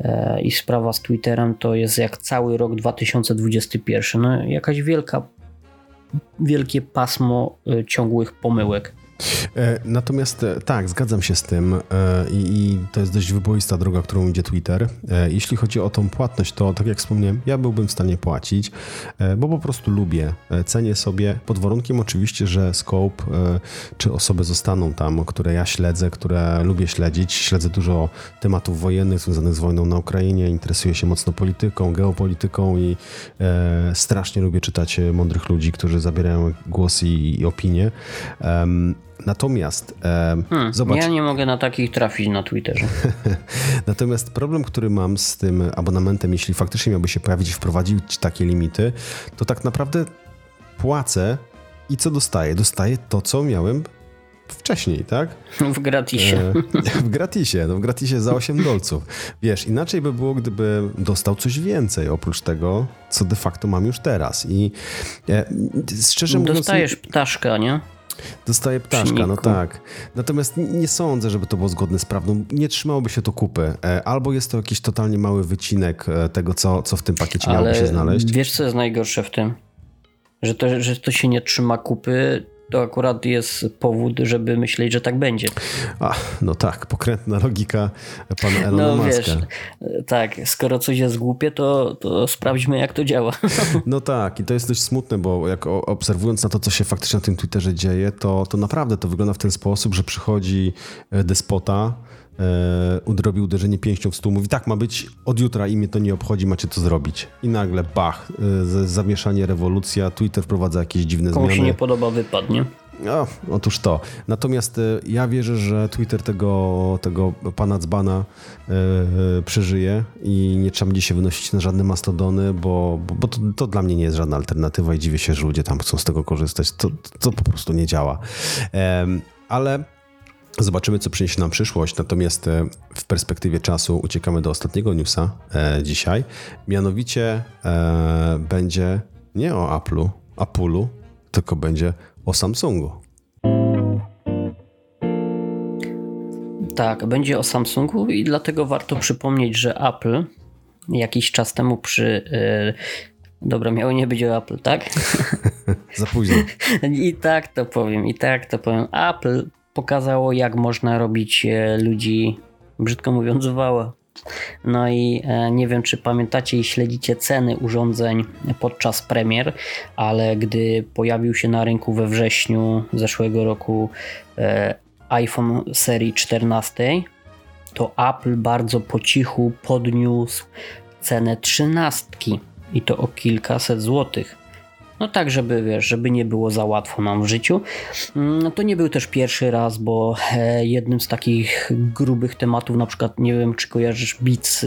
e, i sprawa z Twitterem to jest jak cały rok 2021. No, jakaś wielka, wielkie pasmo ciągłych pomyłek. E, Natomiast e, tak, zgadzam się z tym e, i, to jest dość wyboista droga, którą idzie Twitter. Jeśli chodzi o tą płatność, to tak jak wspomniałem, ja byłbym w stanie płacić, bo po prostu lubię, cenię sobie, pod warunkiem oczywiście, że scope czy osoby zostaną tam, które ja śledzę, które lubię śledzić. Śledzę dużo tematów wojennych związanych z wojną na Ukrainie, interesuję się mocno polityką, geopolityką i strasznie lubię czytać mądrych ludzi, którzy zabierają głos i, i opinie. Natomiast em, Hmm, zobacz, Ja nie mogę na takich trafić na Twitterze. Natomiast problem, który mam z tym abonamentem, jeśli faktycznie miałby się pojawić i wprowadzić takie limity, to tak naprawdę płacę i co dostaję? Dostaję to, co miałem wcześniej, tak? W gratisie. E, w gratisie, no w gratisie za 8 dolców. Wiesz, inaczej by było, gdyby dostał coś więcej oprócz tego, co de facto mam już teraz. I e, szczerze mówiąc... Dostajesz ptaszka, nie? Dostaje ptaszka, no tak. Natomiast nie sądzę, żeby to było zgodne z prawdą. Nie trzymałoby się to kupy. E, Albo jest to jakiś totalnie mały wycinek e, tego, co, co w tym pakiecie miałoby Ale się znaleźć. wiesz, co jest najgorsze w tym? Że to, że to się nie trzyma kupy, to akurat jest powód, żeby myśleć, że tak będzie. A, no tak, pokrętna logika pana Elona No Muska. wiesz, tak, skoro coś jest głupie, to, to sprawdźmy, jak to działa. No tak, i to jest dość smutne, bo jak obserwując na to, co się faktycznie na tym Twitterze dzieje, to, to naprawdę to wygląda w ten sposób, że przychodzi e, despota, e, udrobi uderzenie pięścią w stół, mówi tak ma być, od jutra i mnie to nie obchodzi, macie to zrobić. I nagle bach, e, zamieszanie, rewolucja, Twitter wprowadza jakieś dziwne Komu się zmiany. nie podoba, wypadnie. No, otóż to. Natomiast e, ja wierzę, że Twitter tego, tego pana dzbana e, przeżyje i nie trzeba będzie się wynosić na żadne mastodony, bo, bo, bo to, to, dla mnie nie jest żadna alternatywa i dziwię się, że ludzie tam chcą z tego korzystać. To, to po prostu nie działa. E, ale Zobaczymy, co przyniesie nam przyszłość. Natomiast e, w perspektywie czasu uciekamy do ostatniego newsa e, dzisiaj. Mianowicie e, będzie nie o Apple'u, Apple'u, tylko będzie o Samsungu. Tak, będzie o Samsungu i dlatego warto przypomnieć, że Apple jakiś czas temu przy. Dobra, miało nie być o Apple, tak? Za późno. I tak to powiem, i tak to powiem. Apple pokazało, jak można robić e, ludzi, brzydko mówiąc, wała. No i e, nie wiem, czy pamiętacie i śledzicie ceny urządzeń podczas premier, ale gdy pojawił się na rynku we wrześniu zeszłego roku e, iPhone serii 14, to Apple bardzo po cichu podniósł cenę trzynastki i to o kilkaset złotych. No tak, żeby wiesz, żeby nie było za łatwo nam w życiu. No to nie był też pierwszy raz, bo e, jednym z takich grubych tematów, na przykład nie wiem, czy kojarzysz Beats,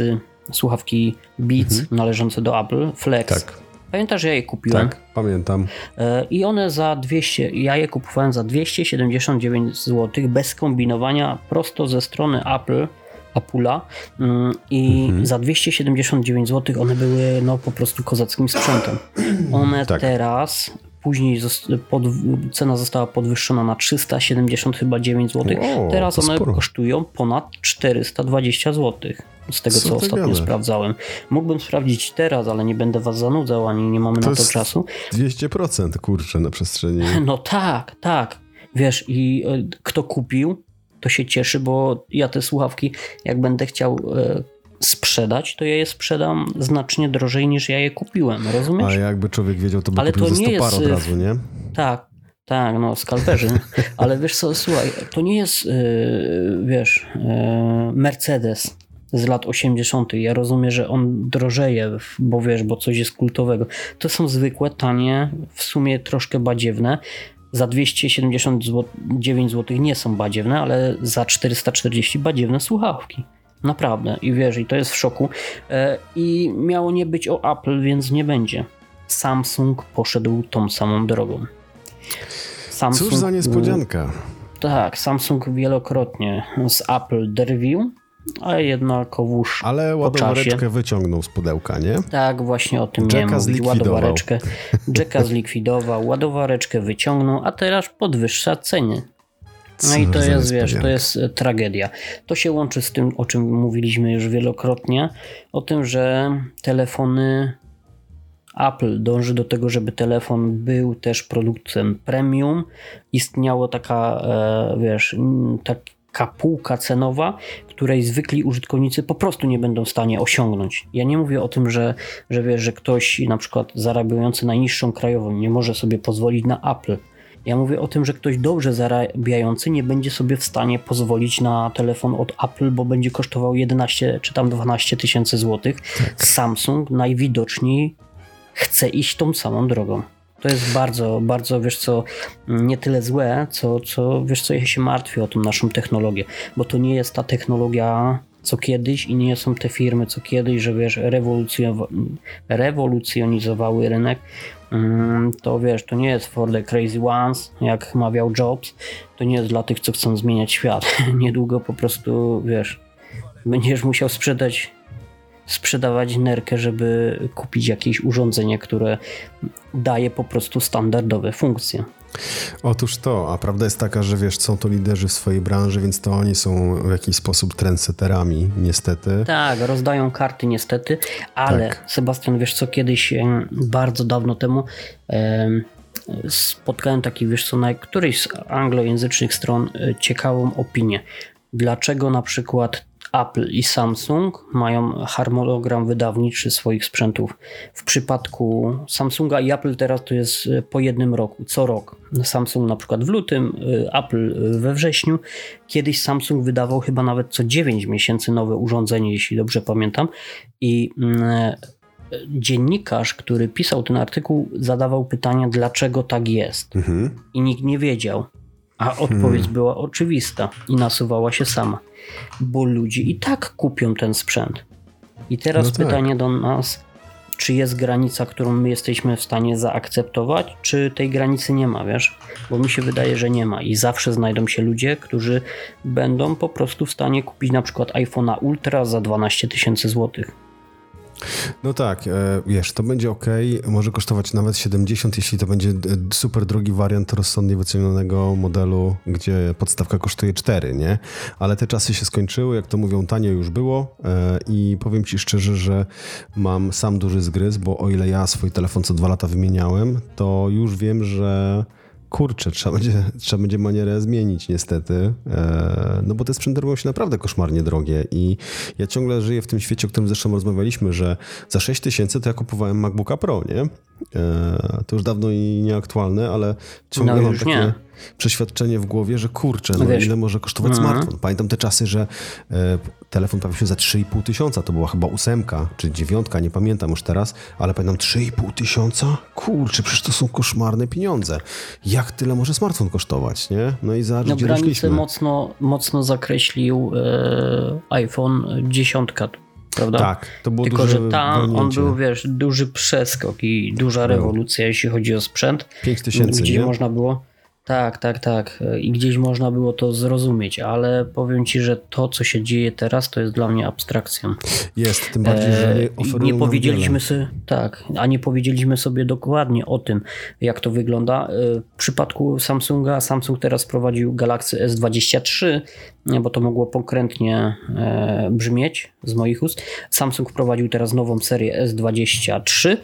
słuchawki Beats mhm. należące do Apple, Flex. Tak. Pamiętasz, ja je kupiłem? Tak, pamiętam. E, I one za 200, ja je kupowałem za 279 zł bez kombinowania prosto ze strony Apple Apula mm, i mhm. za 279 zł one były no po prostu kozackim sprzętem. One tak. teraz później pod, cena została podwyższona na 370 chyba 9 zł. O, teraz one sporo. kosztują ponad 420 zł. Z tego co, co ostatnio sprawdzałem. Mógłbym sprawdzić teraz, ale nie będę was zanudzał, ani nie mamy to na to czasu. 200% kurczę na przestrzeni. No tak, tak. Wiesz, i e, kto kupił, to się cieszy, bo ja te słuchawki, jak będę chciał e, sprzedać, to ja je sprzedam znacznie drożej niż ja je kupiłem, rozumiesz? A jakby człowiek wiedział, to by Ale kupił to nie jest, od razu, nie? Tak, tak, no skalperzy. Ale wiesz co, słuchaj, to nie jest, e, wiesz, e, Mercedes z lat 80. Ja rozumiem, że on drożeje, bo wiesz, bo coś jest kultowego. To są zwykłe, tanie, w sumie troszkę badziewne, za 279 zł nie są badziewne, ale za 440 badziewne słuchawki. Naprawdę. I wiesz, i to jest w szoku. E, I miało nie być o Apple, więc nie będzie. Samsung poszedł tą samą drogą. Samsung, Cóż za niespodzianka. Tak, Samsung wielokrotnie z Apple drwił, a jednakowóż Ale ładowareczkę wyciągnął z pudełka, nie? Tak, właśnie o tym Jacka miałem. Ładowareczkę. Jacka zlikwidował, ładowareczkę wyciągnął, a teraz podwyższa ceny. No Co i to jest, wiesz, to jest e, tragedia. To się łączy z tym, o czym mówiliśmy już wielokrotnie, o tym, że telefony Apple dąży do tego, żeby telefon był też produktem premium. Istniało taka, e, wiesz, tak, taka półka cenowa, której zwykli użytkownicy po prostu nie będą w stanie osiągnąć. Ja nie mówię o tym, że, że wiesz, że ktoś na przykład zarabiający najniższą krajową nie może sobie pozwolić na Apple. Ja mówię o tym, że ktoś dobrze zarabiający nie będzie sobie w stanie pozwolić na telefon od Apple, bo będzie kosztował 11 czy tam 12 tysięcy złotych. Tak. Samsung najwidoczniej chce iść tą samą drogą. To jest bardzo, bardzo, wiesz co, nie tyle złe, co, co wiesz co, ja się martwię o tą naszą technologię, bo to nie jest ta technologia co kiedyś i nie są te firmy co kiedyś, że wiesz, rewolucjonizowały rynek. Mm, to wiesz, to nie jest for the crazy ones, jak mawiał Jobs, to nie jest dla tych, co chcą zmieniać świat. Niedługo po prostu, wiesz, będziesz musiał sprzedać sprzedawać nerkę, żeby kupić jakieś urządzenie, które daje po prostu standardowe funkcje. Otóż to, a prawda jest taka, że wiesz, są to liderzy w swojej branży, więc to oni są w jakiś sposób trendsetterami, niestety. Tak, rozdają karty niestety, ale tak. Sebastian, wiesz co, kiedyś bardzo dawno temu spotkałem taki, wiesz co, na którejś z anglojęzycznych stron e, ciekawą opinię. Dlaczego na przykład Apple i Samsung mają harmonogram wydawniczy swoich sprzętów. W przypadku Samsunga i Apple teraz to jest e, po jednym roku, co rok. Samsung na przykład w lutym, e, Apple we wrześniu. Kiedyś Samsung wydawał chyba nawet co 9 miesięcy nowe urządzenie, jeśli dobrze pamiętam. I mm, e, dziennikarz, który pisał ten artykuł, zadawał pytania, dlaczego tak jest. Mhm. I nikt nie wiedział. A odpowiedź Hmm. była oczywista i nasuwała się sama. Bo ludzie i tak kupią ten sprzęt. I teraz No tak. pytanie do nas, czy jest granica, którą my jesteśmy w stanie zaakceptować, czy tej granicy nie ma, wiesz? Bo mi się wydaje, że nie ma i zawsze znajdą się ludzie, którzy będą po prostu w stanie kupić na przykład iPhone'a Ultra za 12 tysięcy złotych. No tak, e, wiesz, to będzie ok, może kosztować nawet 70, jeśli to będzie e, super drogi wariant rozsądnie wycenionego modelu, gdzie podstawka kosztuje 4, nie? Ale te czasy się skończyły, jak to mówią, tanio już było e, i powiem ci szczerze, że mam sam duży zgryz, bo o ile ja swój telefon co dwa lata wymieniałem, to już wiem, że kurczę, trzeba będzie, trzeba będzie manierę zmienić niestety, e, no bo te sprzęty robią się naprawdę koszmarnie drogie i ja ciągle żyję w tym świecie, o którym zresztą rozmawialiśmy, że za 6 tysięcy to ja kupowałem MacBooka Pro, nie? E, to już dawno i nieaktualne, ale ciągle No mam takie nie. Przeświadczenie w głowie, że kurczę, no Wiesz. ile może kosztować Mhm. smartfon. Pamiętam te czasy, że e, telefon pojawił się za 3,5 tysiąca, to była chyba ósemka czy dziewiątka, nie pamiętam już teraz, ale pamiętam 3,5 tysiąca? Kurczę, przecież to są koszmarne pieniądze. Jak tyle może smartfon kosztować, nie? No i za No granicę mocno, mocno zakreślił e, iPhone 10, prawda? Tak, to było Tylko, że tam on walnięcie. był, wiesz, duży przeskok i duża rewolucja, jeśli chodzi o sprzęt. 5 tysięcy, Gdzie nie? można było. Tak, tak, tak. I gdzieś można było to zrozumieć, ale powiem ci, że to, co się dzieje teraz, to jest dla mnie abstrakcją. Jest, tym bardziej, że nie E, oferują nie nam powiedzieliśmy sobie, tak, a nie powiedzieliśmy sobie dokładnie o tym, jak to wygląda. E, W przypadku Samsunga, Samsung teraz prowadził Galaxy S23, nie, bo to mogło pokrętnie e, brzmieć z moich ust. Samsung wprowadził teraz nową serię S23.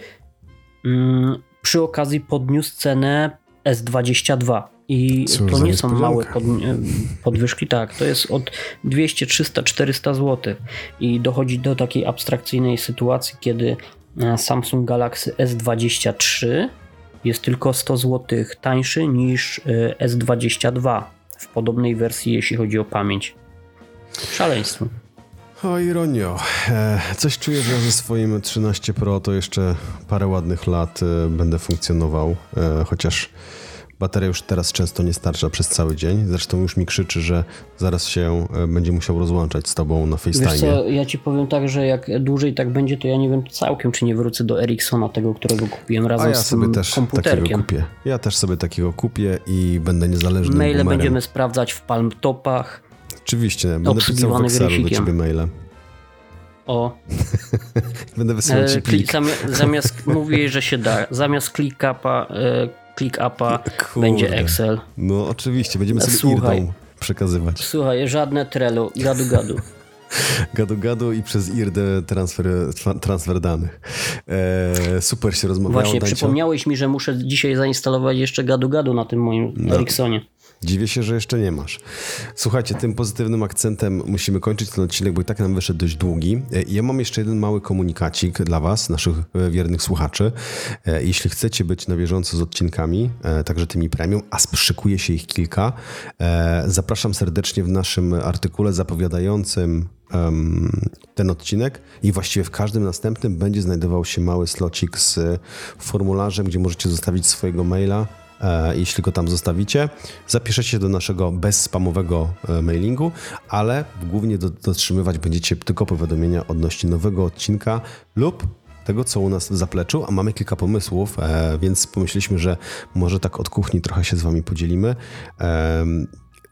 Mm, Przy okazji podniósł cenę S22. I Cóż to nie są małe pod, podwyżki, tak, to jest od 200, 300, 400 zł. I dochodzi do takiej abstrakcyjnej sytuacji, kiedy e, Samsung Galaxy S23 jest tylko 100 zł tańszy niż e, S22 w podobnej wersji, jeśli chodzi o pamięć. Szaleństwo. O ironio, e, coś czuję, że ze swoim 13 Pro to jeszcze parę ładnych lat e, będę funkcjonował, e, chociaż bateria już teraz często nie starcza przez cały dzień. Zresztą już mi krzyczy, że zaraz się będzie musiał rozłączać z tobą na FaceTime. ja ci powiem tak, że jak dłużej tak będzie, to ja nie wiem całkiem, czy nie wrócę do Ericssona, tego, którego kupiłem razem A ja z tym sobie też takiego kupię. Ja też sobie takiego kupię i będę niezależnym Maile boomerem. będziemy sprawdzać w Palmtopach. Oczywiście, będę pisał Excelu do ciebie maile. O, Będę wysyłać e, ci plik. zami- zamiast mówię, że się da, zamiast ClickUpa, e, ClickUpa będzie Excel. No oczywiście, będziemy sobie Słuchaj. irdą przekazywać. Słuchaj, żadne Trello, gadu gadu. Gadu gadu i przez IRD transfer, tra- transfer danych. E, super się rozmawiało, Właśnie, przypomniałeś mi, że muszę dzisiaj zainstalować jeszcze gadu gadu na tym moim No. Ericssonie. Dziwię się, że jeszcze nie masz. Słuchajcie, tym pozytywnym akcentem musimy kończyć ten odcinek, bo i tak nam wyszedł dość długi. E, Ja mam jeszcze jeden mały komunikacik dla Was, naszych e, wiernych słuchaczy. E, Jeśli chcecie być na bieżąco z odcinkami, także tymi premium, a szykuje się ich kilka, zapraszam serdecznie w naszym artykule zapowiadającym ten odcinek i właściwie w każdym następnym będzie znajdował się mały slocik z formularzem, gdzie możecie zostawić swojego maila Jeśli go tam zostawicie, zapiszecie się do naszego bezspamowego e, mailingu, ale głównie do, dotrzymywać będziecie tylko powiadomienia odnośnie nowego odcinka lub tego, co u nas w zapleczu, a mamy kilka pomysłów, e, więc pomyśleliśmy, że może tak od kuchni trochę się z wami podzielimy.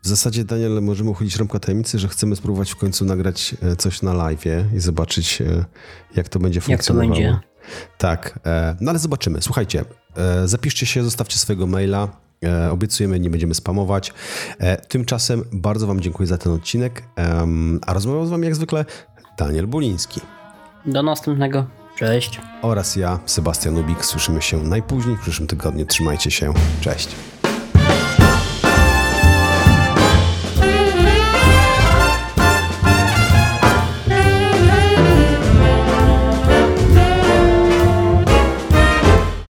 W zasadzie, Daniel, możemy uchylić rąbka tajemnicy, że chcemy spróbować w końcu nagrać e, coś na live i zobaczyć, e, jak to będzie Jak to funkcjonowało. będzie? Tak, e, no ale zobaczymy. Słuchajcie, e, zapiszcie się, zostawcie swojego maila. E, obiecujemy, nie będziemy spamować. Tymczasem bardzo Wam dziękuję za ten odcinek, a rozmawiał z Wami jak zwykle Daniel Buliński Do następnego. Cześć. oraz ja, Sebastian Lubik. Słyszymy się najpóźniej w przyszłym tygodniu. Trzymajcie się. Cześć.